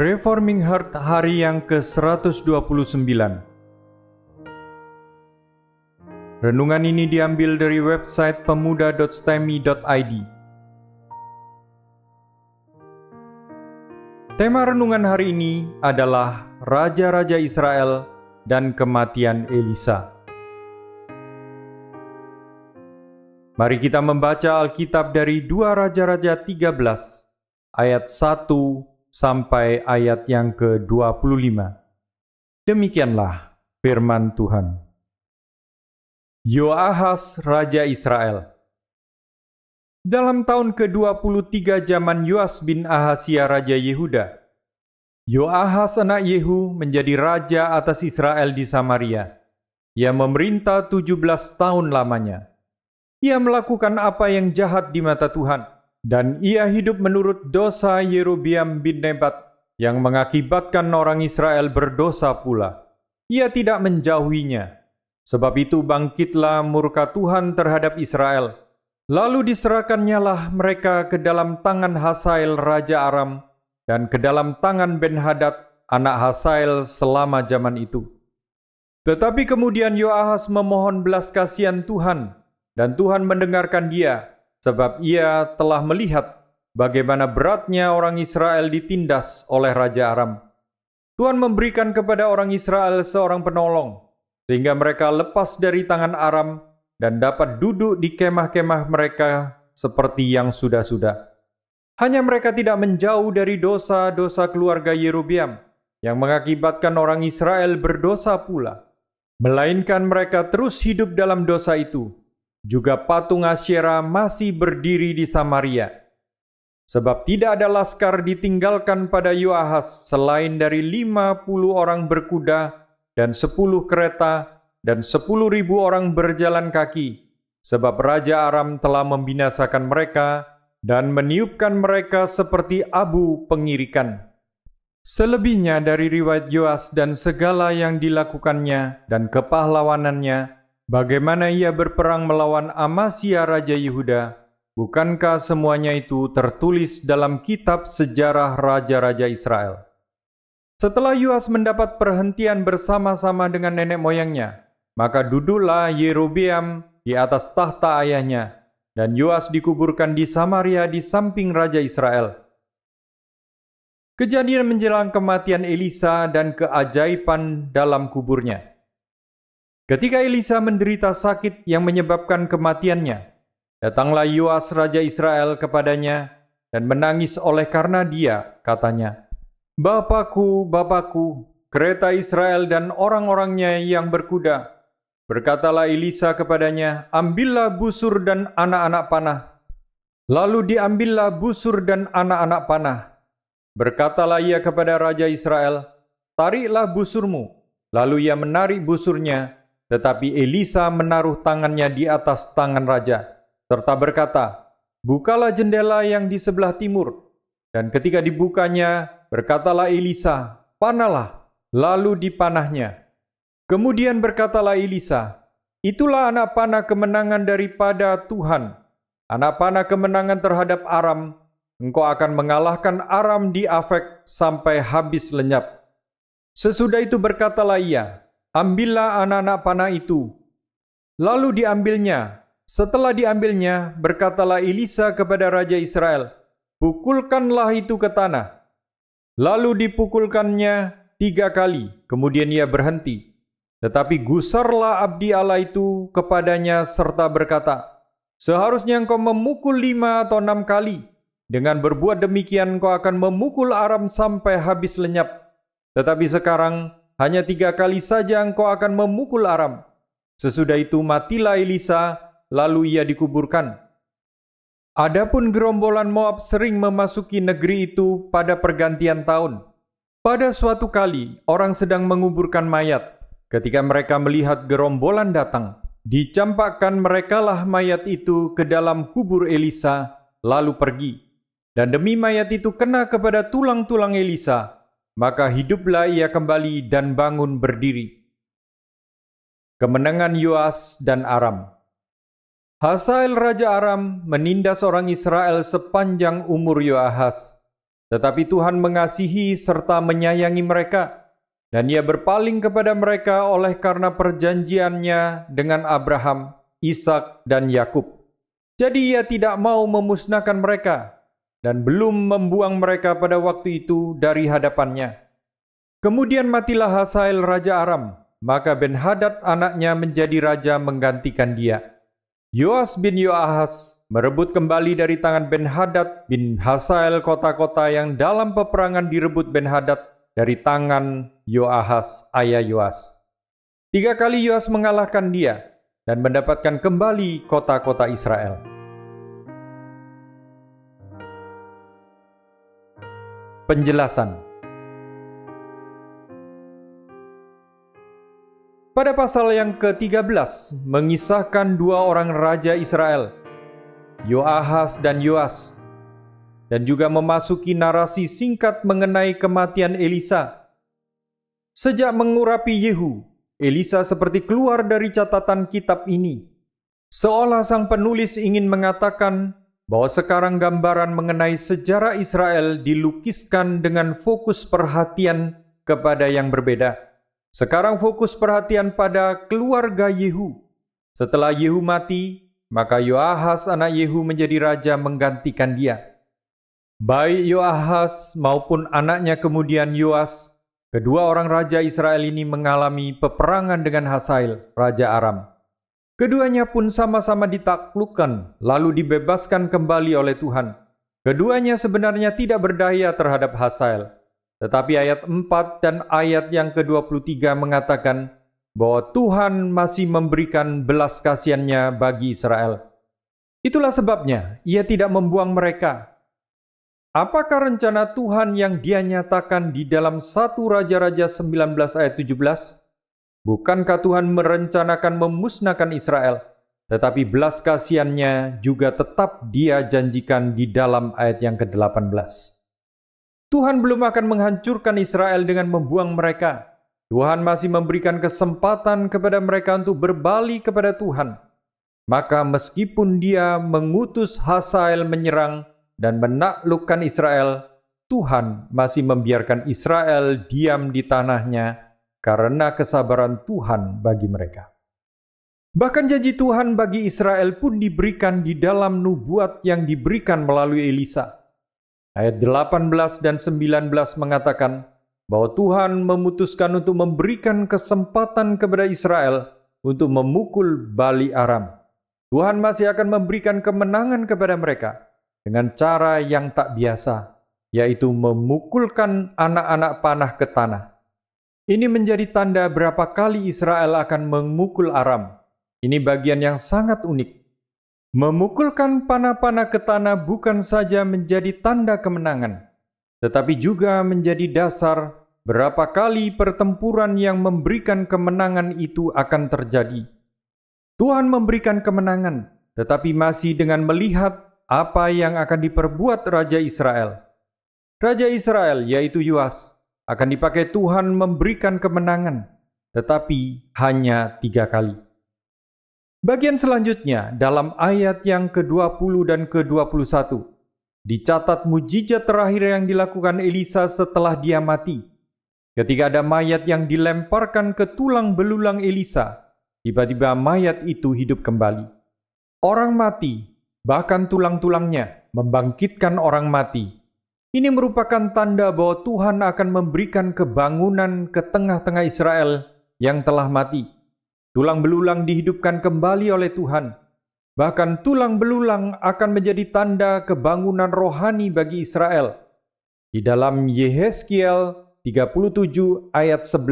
Reforming Heart hari yang ke-129 Renungan ini diambil dari website pemuda.stemi.id Tema renungan hari ini adalah Raja-Raja Israel dan Kematian Elisa. Mari kita membaca Alkitab dari 2 Raja-Raja 13 ayat 1 sampai ayat yang ke-25. Demikianlah firman Tuhan. Yoahas Raja Israel Dalam tahun ke-23 zaman Yoas bin Ahasia Raja Yehuda, Yoahas anak Yehu menjadi raja atas Israel di Samaria. Ia memerintah 17 tahun lamanya. Ia melakukan apa yang jahat di mata Tuhan, dan ia hidup menurut dosa Yerobiam bin Nebat yang mengakibatkan orang Israel berdosa pula. Ia tidak menjauhinya. Sebab itu bangkitlah murka Tuhan terhadap Israel. Lalu diserahkannya lah mereka ke dalam tangan Hasael Raja Aram dan ke dalam tangan Ben-Hadad anak Hasael selama zaman itu. Tetapi kemudian Yoahas memohon belas kasihan Tuhan dan Tuhan mendengarkan dia, sebab ia telah melihat bagaimana beratnya orang Israel ditindas oleh Raja Aram. Tuhan memberikan kepada orang Israel seorang penolong, sehingga mereka lepas dari tangan Aram dan dapat duduk di kemah-kemah mereka seperti yang sudah-sudah. Hanya mereka tidak menjauh dari dosa-dosa keluarga Yerobiam yang mengakibatkan orang Israel berdosa pula. Melainkan mereka terus hidup dalam dosa itu juga patung Asyera masih berdiri di Samaria. Sebab tidak ada laskar ditinggalkan pada Yoahas selain dari lima puluh orang berkuda dan sepuluh kereta dan sepuluh ribu orang berjalan kaki. Sebab Raja Aram telah membinasakan mereka dan meniupkan mereka seperti abu pengirikan. Selebihnya dari riwayat Yoas dan segala yang dilakukannya dan kepahlawanannya, Bagaimana ia berperang melawan Amasya Raja Yehuda? Bukankah semuanya itu tertulis dalam kitab sejarah Raja-Raja Israel? Setelah Yuas mendapat perhentian bersama-sama dengan nenek moyangnya, maka duduklah Yerobeam di atas tahta ayahnya, dan Yuas dikuburkan di Samaria di samping Raja Israel. Kejadian menjelang kematian Elisa dan keajaiban dalam kuburnya. Ketika Elisa menderita sakit yang menyebabkan kematiannya, datanglah Yoas Raja Israel kepadanya dan menangis oleh karena dia, katanya, Bapakku, Bapakku, kereta Israel dan orang-orangnya yang berkuda. Berkatalah Elisa kepadanya, Ambillah busur dan anak-anak panah. Lalu diambillah busur dan anak-anak panah. Berkatalah ia kepada Raja Israel, Tariklah busurmu. Lalu ia menarik busurnya, tetapi Elisa menaruh tangannya di atas tangan raja, serta berkata, Bukalah jendela yang di sebelah timur. Dan ketika dibukanya, berkatalah Elisa, Panalah, lalu dipanahnya. Kemudian berkatalah Elisa, Itulah anak panah kemenangan daripada Tuhan. Anak panah kemenangan terhadap Aram, engkau akan mengalahkan Aram di Afek sampai habis lenyap. Sesudah itu berkatalah ia, ambillah anak-anak panah itu. Lalu diambilnya. Setelah diambilnya, berkatalah Elisa kepada Raja Israel, Pukulkanlah itu ke tanah. Lalu dipukulkannya tiga kali, kemudian ia berhenti. Tetapi gusarlah abdi Allah itu kepadanya serta berkata, Seharusnya engkau memukul lima atau enam kali. Dengan berbuat demikian engkau akan memukul Aram sampai habis lenyap. Tetapi sekarang hanya tiga kali saja engkau akan memukul Aram. Sesudah itu matilah Elisa, lalu ia dikuburkan. Adapun gerombolan Moab sering memasuki negeri itu pada pergantian tahun. Pada suatu kali, orang sedang menguburkan mayat. Ketika mereka melihat gerombolan datang, dicampakkan merekalah mayat itu ke dalam kubur Elisa, lalu pergi. Dan demi mayat itu kena kepada tulang-tulang Elisa, maka hiduplah ia kembali dan bangun berdiri. Kemenangan Yoas dan Aram Hasael Raja Aram menindas orang Israel sepanjang umur Yoahas. Tetapi Tuhan mengasihi serta menyayangi mereka, dan ia berpaling kepada mereka oleh karena perjanjiannya dengan Abraham, Ishak, dan Yakub. Jadi ia tidak mau memusnahkan mereka, dan belum membuang mereka pada waktu itu dari hadapannya. Kemudian matilah Hasael Raja Aram, maka Ben-Hadad anaknya menjadi raja menggantikan dia. Yoas bin Yoahas merebut kembali dari tangan Ben-Hadad bin Hasael kota-kota yang dalam peperangan direbut Ben-Hadad dari tangan Yoahas ayah Yoas. Tiga kali Yoas mengalahkan dia dan mendapatkan kembali kota-kota Israel. Penjelasan Pada pasal yang ke-13 mengisahkan dua orang raja Israel, Yoahas dan Yoas, dan juga memasuki narasi singkat mengenai kematian Elisa. Sejak mengurapi Yehu, Elisa seperti keluar dari catatan kitab ini. Seolah sang penulis ingin mengatakan bahwa sekarang gambaran mengenai sejarah Israel dilukiskan dengan fokus perhatian kepada yang berbeda. Sekarang fokus perhatian pada keluarga Yehu. Setelah Yehu mati, maka Yoahas anak Yehu menjadi raja menggantikan dia. Baik Yoahas maupun anaknya kemudian Yoas, kedua orang raja Israel ini mengalami peperangan dengan Hasael, raja Aram. Keduanya pun sama-sama ditaklukkan, lalu dibebaskan kembali oleh Tuhan. Keduanya sebenarnya tidak berdaya terhadap Hasael, tetapi ayat 4 dan ayat yang ke-23 mengatakan bahwa Tuhan masih memberikan belas kasihannya bagi Israel. Itulah sebabnya ia tidak membuang mereka. Apakah rencana Tuhan yang dia nyatakan di dalam 1 Raja-Raja 19 ayat 17? Bukankah Tuhan merencanakan memusnahkan Israel, tetapi belas kasihannya juga tetap dia janjikan di dalam ayat yang ke-18. Tuhan belum akan menghancurkan Israel dengan membuang mereka. Tuhan masih memberikan kesempatan kepada mereka untuk berbalik kepada Tuhan. Maka meskipun dia mengutus Hasael menyerang dan menaklukkan Israel, Tuhan masih membiarkan Israel diam di tanahnya karena kesabaran Tuhan bagi mereka. Bahkan janji Tuhan bagi Israel pun diberikan di dalam nubuat yang diberikan melalui Elisa. Ayat 18 dan 19 mengatakan bahwa Tuhan memutuskan untuk memberikan kesempatan kepada Israel untuk memukul Bali Aram. Tuhan masih akan memberikan kemenangan kepada mereka dengan cara yang tak biasa, yaitu memukulkan anak-anak panah ke tanah. Ini menjadi tanda berapa kali Israel akan memukul Aram. Ini bagian yang sangat unik Memukulkan panah-panah ke tanah bukan saja menjadi tanda kemenangan, tetapi juga menjadi dasar berapa kali pertempuran yang memberikan kemenangan itu akan terjadi. Tuhan memberikan kemenangan, tetapi masih dengan melihat apa yang akan diperbuat Raja Israel. Raja Israel, yaitu Yuas, akan dipakai Tuhan memberikan kemenangan, tetapi hanya tiga kali. Bagian selanjutnya dalam ayat yang ke-20 dan ke-21 dicatat mujizat terakhir yang dilakukan Elisa setelah dia mati. Ketika ada mayat yang dilemparkan ke tulang belulang Elisa, tiba-tiba mayat itu hidup kembali. Orang mati, bahkan tulang-tulangnya, membangkitkan orang mati. Ini merupakan tanda bahwa Tuhan akan memberikan kebangunan ke tengah-tengah Israel yang telah mati Tulang belulang dihidupkan kembali oleh Tuhan. Bahkan tulang belulang akan menjadi tanda kebangunan rohani bagi Israel. Di dalam Yehezkiel 37 ayat 11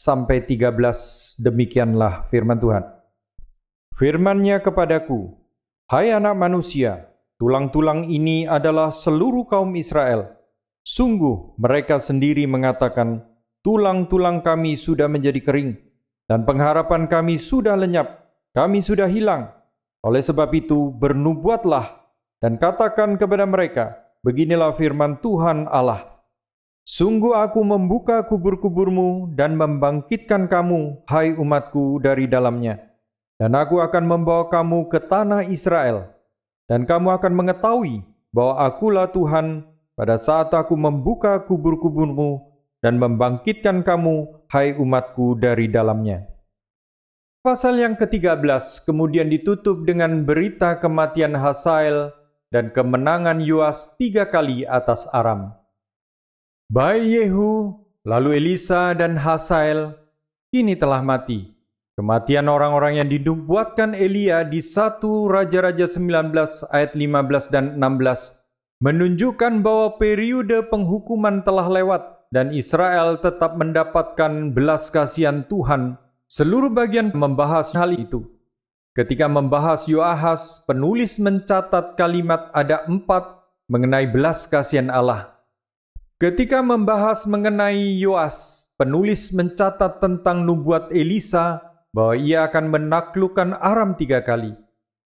sampai 13 demikianlah firman Tuhan. Firman-Nya kepadaku, Hai anak manusia, tulang-tulang ini adalah seluruh kaum Israel. Sungguh mereka sendiri mengatakan, tulang-tulang kami sudah menjadi kering dan pengharapan kami sudah lenyap, kami sudah hilang. Oleh sebab itu, bernubuatlah dan katakan kepada mereka, Beginilah firman Tuhan Allah. Sungguh aku membuka kubur-kuburmu dan membangkitkan kamu, hai umatku, dari dalamnya. Dan aku akan membawa kamu ke tanah Israel. Dan kamu akan mengetahui bahwa akulah Tuhan pada saat aku membuka kubur-kuburmu dan membangkitkan kamu, hai umatku, dari dalamnya. Pasal yang ke-13 kemudian ditutup dengan berita kematian Hasael dan kemenangan Yoas tiga kali atas Aram. Baik Yehu, lalu Elisa dan Hasael, kini telah mati. Kematian orang-orang yang dinubuatkan Elia di 1 Raja-Raja 19 ayat 15 dan 16 menunjukkan bahwa periode penghukuman telah lewat dan Israel tetap mendapatkan belas kasihan Tuhan. Seluruh bagian membahas hal itu. Ketika membahas Yoahas, penulis mencatat kalimat ada empat mengenai belas kasihan Allah. Ketika membahas mengenai Yoas, penulis mencatat tentang nubuat Elisa bahwa ia akan menaklukkan Aram tiga kali.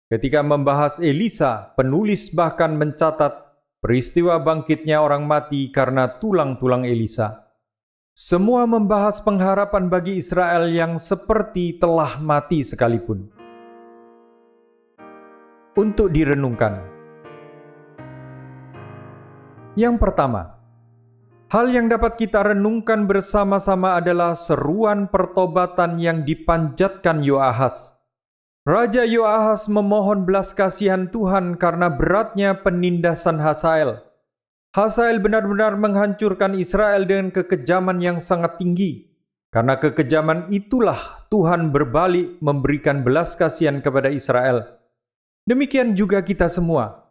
Ketika membahas Elisa, penulis bahkan mencatat peristiwa bangkitnya orang mati karena tulang-tulang Elisa. Semua membahas pengharapan bagi Israel yang seperti telah mati sekalipun. Untuk direnungkan. Yang pertama, hal yang dapat kita renungkan bersama-sama adalah seruan pertobatan yang dipanjatkan Yoahas Raja Yoahas memohon belas kasihan Tuhan karena beratnya penindasan Hasael. Hasael benar-benar menghancurkan Israel dengan kekejaman yang sangat tinggi. Karena kekejaman itulah Tuhan berbalik memberikan belas kasihan kepada Israel. Demikian juga kita semua.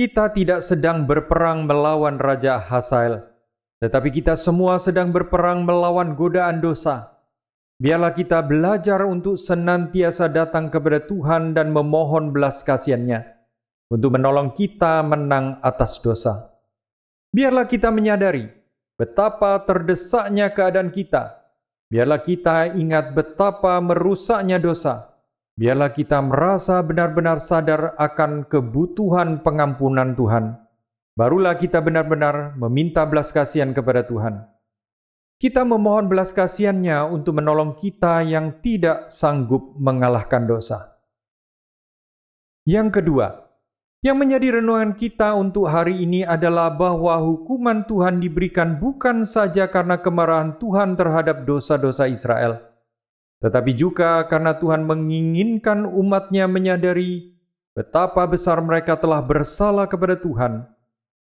Kita tidak sedang berperang melawan Raja Hasael, tetapi kita semua sedang berperang melawan godaan dosa Biarlah kita belajar untuk senantiasa datang kepada Tuhan dan memohon belas kasihannya untuk menolong kita menang atas dosa. Biarlah kita menyadari betapa terdesaknya keadaan kita. Biarlah kita ingat betapa merusaknya dosa. Biarlah kita merasa benar-benar sadar akan kebutuhan pengampunan Tuhan. Barulah kita benar-benar meminta belas kasihan kepada Tuhan. Kita memohon belas kasihannya untuk menolong kita yang tidak sanggup mengalahkan dosa. Yang kedua, yang menjadi renungan kita untuk hari ini adalah bahwa hukuman Tuhan diberikan bukan saja karena kemarahan Tuhan terhadap dosa-dosa Israel, tetapi juga karena Tuhan menginginkan umatnya menyadari betapa besar mereka telah bersalah kepada Tuhan,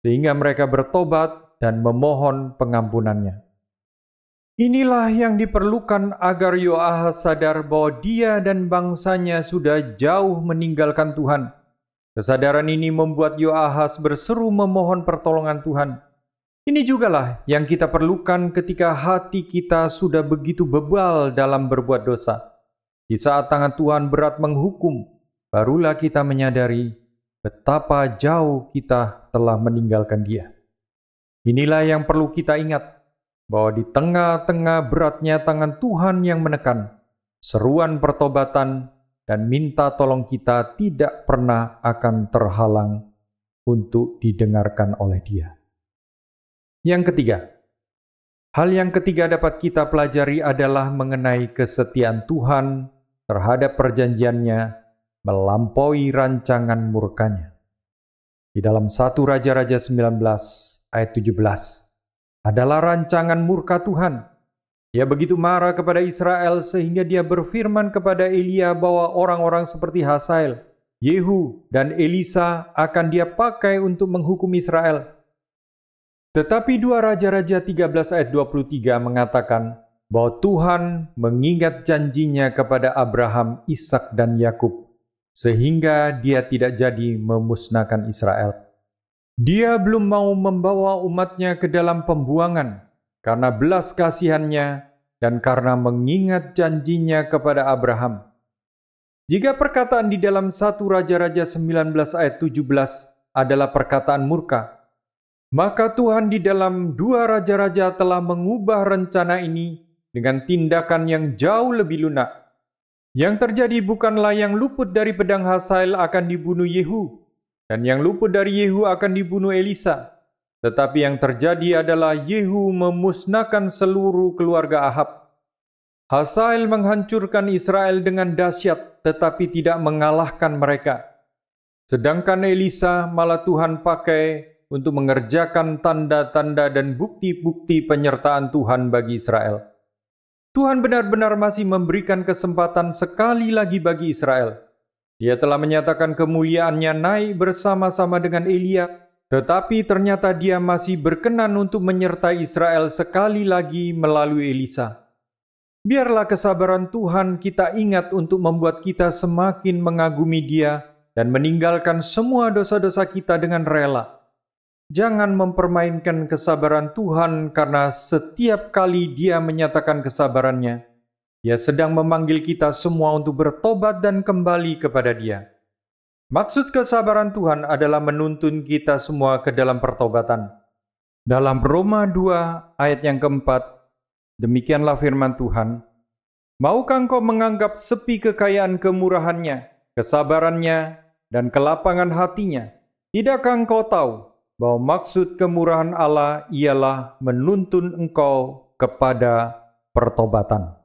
sehingga mereka bertobat dan memohon pengampunannya. Inilah yang diperlukan agar Yoahas sadar bahwa dia dan bangsanya sudah jauh meninggalkan Tuhan. Kesadaran ini membuat Yoahas berseru memohon pertolongan Tuhan. Ini jugalah yang kita perlukan ketika hati kita sudah begitu bebal dalam berbuat dosa. Di saat tangan Tuhan berat menghukum, barulah kita menyadari betapa jauh kita telah meninggalkan Dia. Inilah yang perlu kita ingat bahwa di tengah-tengah beratnya tangan Tuhan yang menekan, seruan pertobatan dan minta tolong kita tidak pernah akan terhalang untuk didengarkan oleh Dia. Yang ketiga, hal yang ketiga dapat kita pelajari adalah mengenai kesetiaan Tuhan terhadap perjanjiannya melampaui rancangan murkanya. Di dalam satu Raja-Raja 19 ayat 17, adalah rancangan murka Tuhan. Ia begitu marah kepada Israel sehingga dia berfirman kepada Elia bahwa orang-orang seperti Hasael, Yehu, dan Elisa akan dia pakai untuk menghukum Israel. Tetapi dua Raja-Raja 13 ayat 23 mengatakan bahwa Tuhan mengingat janjinya kepada Abraham, Ishak dan Yakub sehingga dia tidak jadi memusnahkan Israel. Dia belum mau membawa umatnya ke dalam pembuangan karena belas kasihannya dan karena mengingat janjinya kepada Abraham. Jika perkataan di dalam satu Raja-Raja 19 ayat 17 adalah perkataan murka, maka Tuhan di dalam dua Raja-Raja telah mengubah rencana ini dengan tindakan yang jauh lebih lunak. Yang terjadi bukanlah yang luput dari pedang Hasael akan dibunuh Yehu, dan yang luput dari Yehu akan dibunuh Elisa. Tetapi yang terjadi adalah Yehu memusnahkan seluruh keluarga Ahab. Hasael menghancurkan Israel dengan dahsyat tetapi tidak mengalahkan mereka. Sedangkan Elisa malah Tuhan pakai untuk mengerjakan tanda-tanda dan bukti-bukti penyertaan Tuhan bagi Israel. Tuhan benar-benar masih memberikan kesempatan sekali lagi bagi Israel. Dia telah menyatakan kemuliaannya naik bersama-sama dengan Elia, tetapi ternyata dia masih berkenan untuk menyertai Israel sekali lagi melalui Elisa. Biarlah kesabaran Tuhan kita ingat untuk membuat kita semakin mengagumi Dia dan meninggalkan semua dosa-dosa kita dengan rela Jangan mempermainkan kesabaran Tuhan karena setiap kali Dia menyatakan kesabarannya, Dia sedang memanggil kita semua untuk bertobat dan kembali kepada Dia. Maksud kesabaran Tuhan adalah menuntun kita semua ke dalam pertobatan. Dalam Roma 2 ayat yang keempat, demikianlah firman Tuhan, Maukah engkau menganggap sepi kekayaan kemurahannya, kesabarannya, dan kelapangan hatinya? Tidakkah engkau tahu bahwa maksud kemurahan Allah ialah menuntun engkau kepada pertobatan.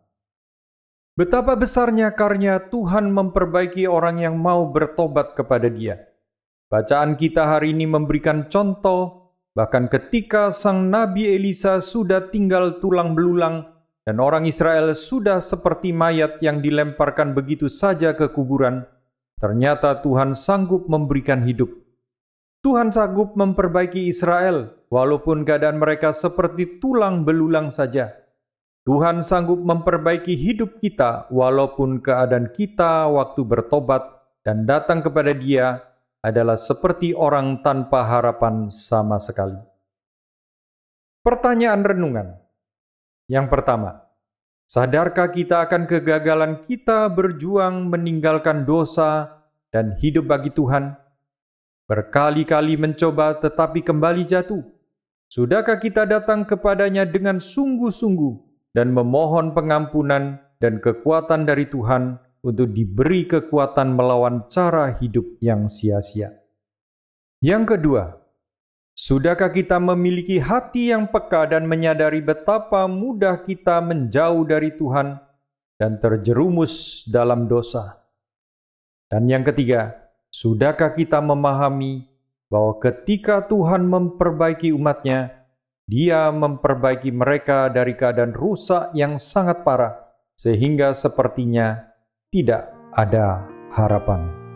Betapa besarnya karya Tuhan memperbaiki orang yang mau bertobat kepada Dia. Bacaan kita hari ini memberikan contoh, bahkan ketika sang Nabi Elisa sudah tinggal tulang belulang dan orang Israel sudah seperti mayat yang dilemparkan begitu saja ke kuburan, ternyata Tuhan sanggup memberikan hidup Tuhan sanggup memperbaiki Israel, walaupun keadaan mereka seperti tulang belulang saja. Tuhan sanggup memperbaiki hidup kita, walaupun keadaan kita waktu bertobat dan datang kepada Dia adalah seperti orang tanpa harapan sama sekali. Pertanyaan renungan yang pertama: sadarkah kita akan kegagalan kita berjuang meninggalkan dosa dan hidup bagi Tuhan? Berkali-kali mencoba tetapi kembali jatuh. Sudahkah kita datang kepadanya dengan sungguh-sungguh dan memohon pengampunan dan kekuatan dari Tuhan untuk diberi kekuatan melawan cara hidup yang sia-sia? Yang kedua, sudahkah kita memiliki hati yang peka dan menyadari betapa mudah kita menjauh dari Tuhan dan terjerumus dalam dosa? Dan yang ketiga, Sudahkah kita memahami bahwa ketika Tuhan memperbaiki umatnya, dia memperbaiki mereka dari keadaan rusak yang sangat parah, sehingga sepertinya tidak ada harapan.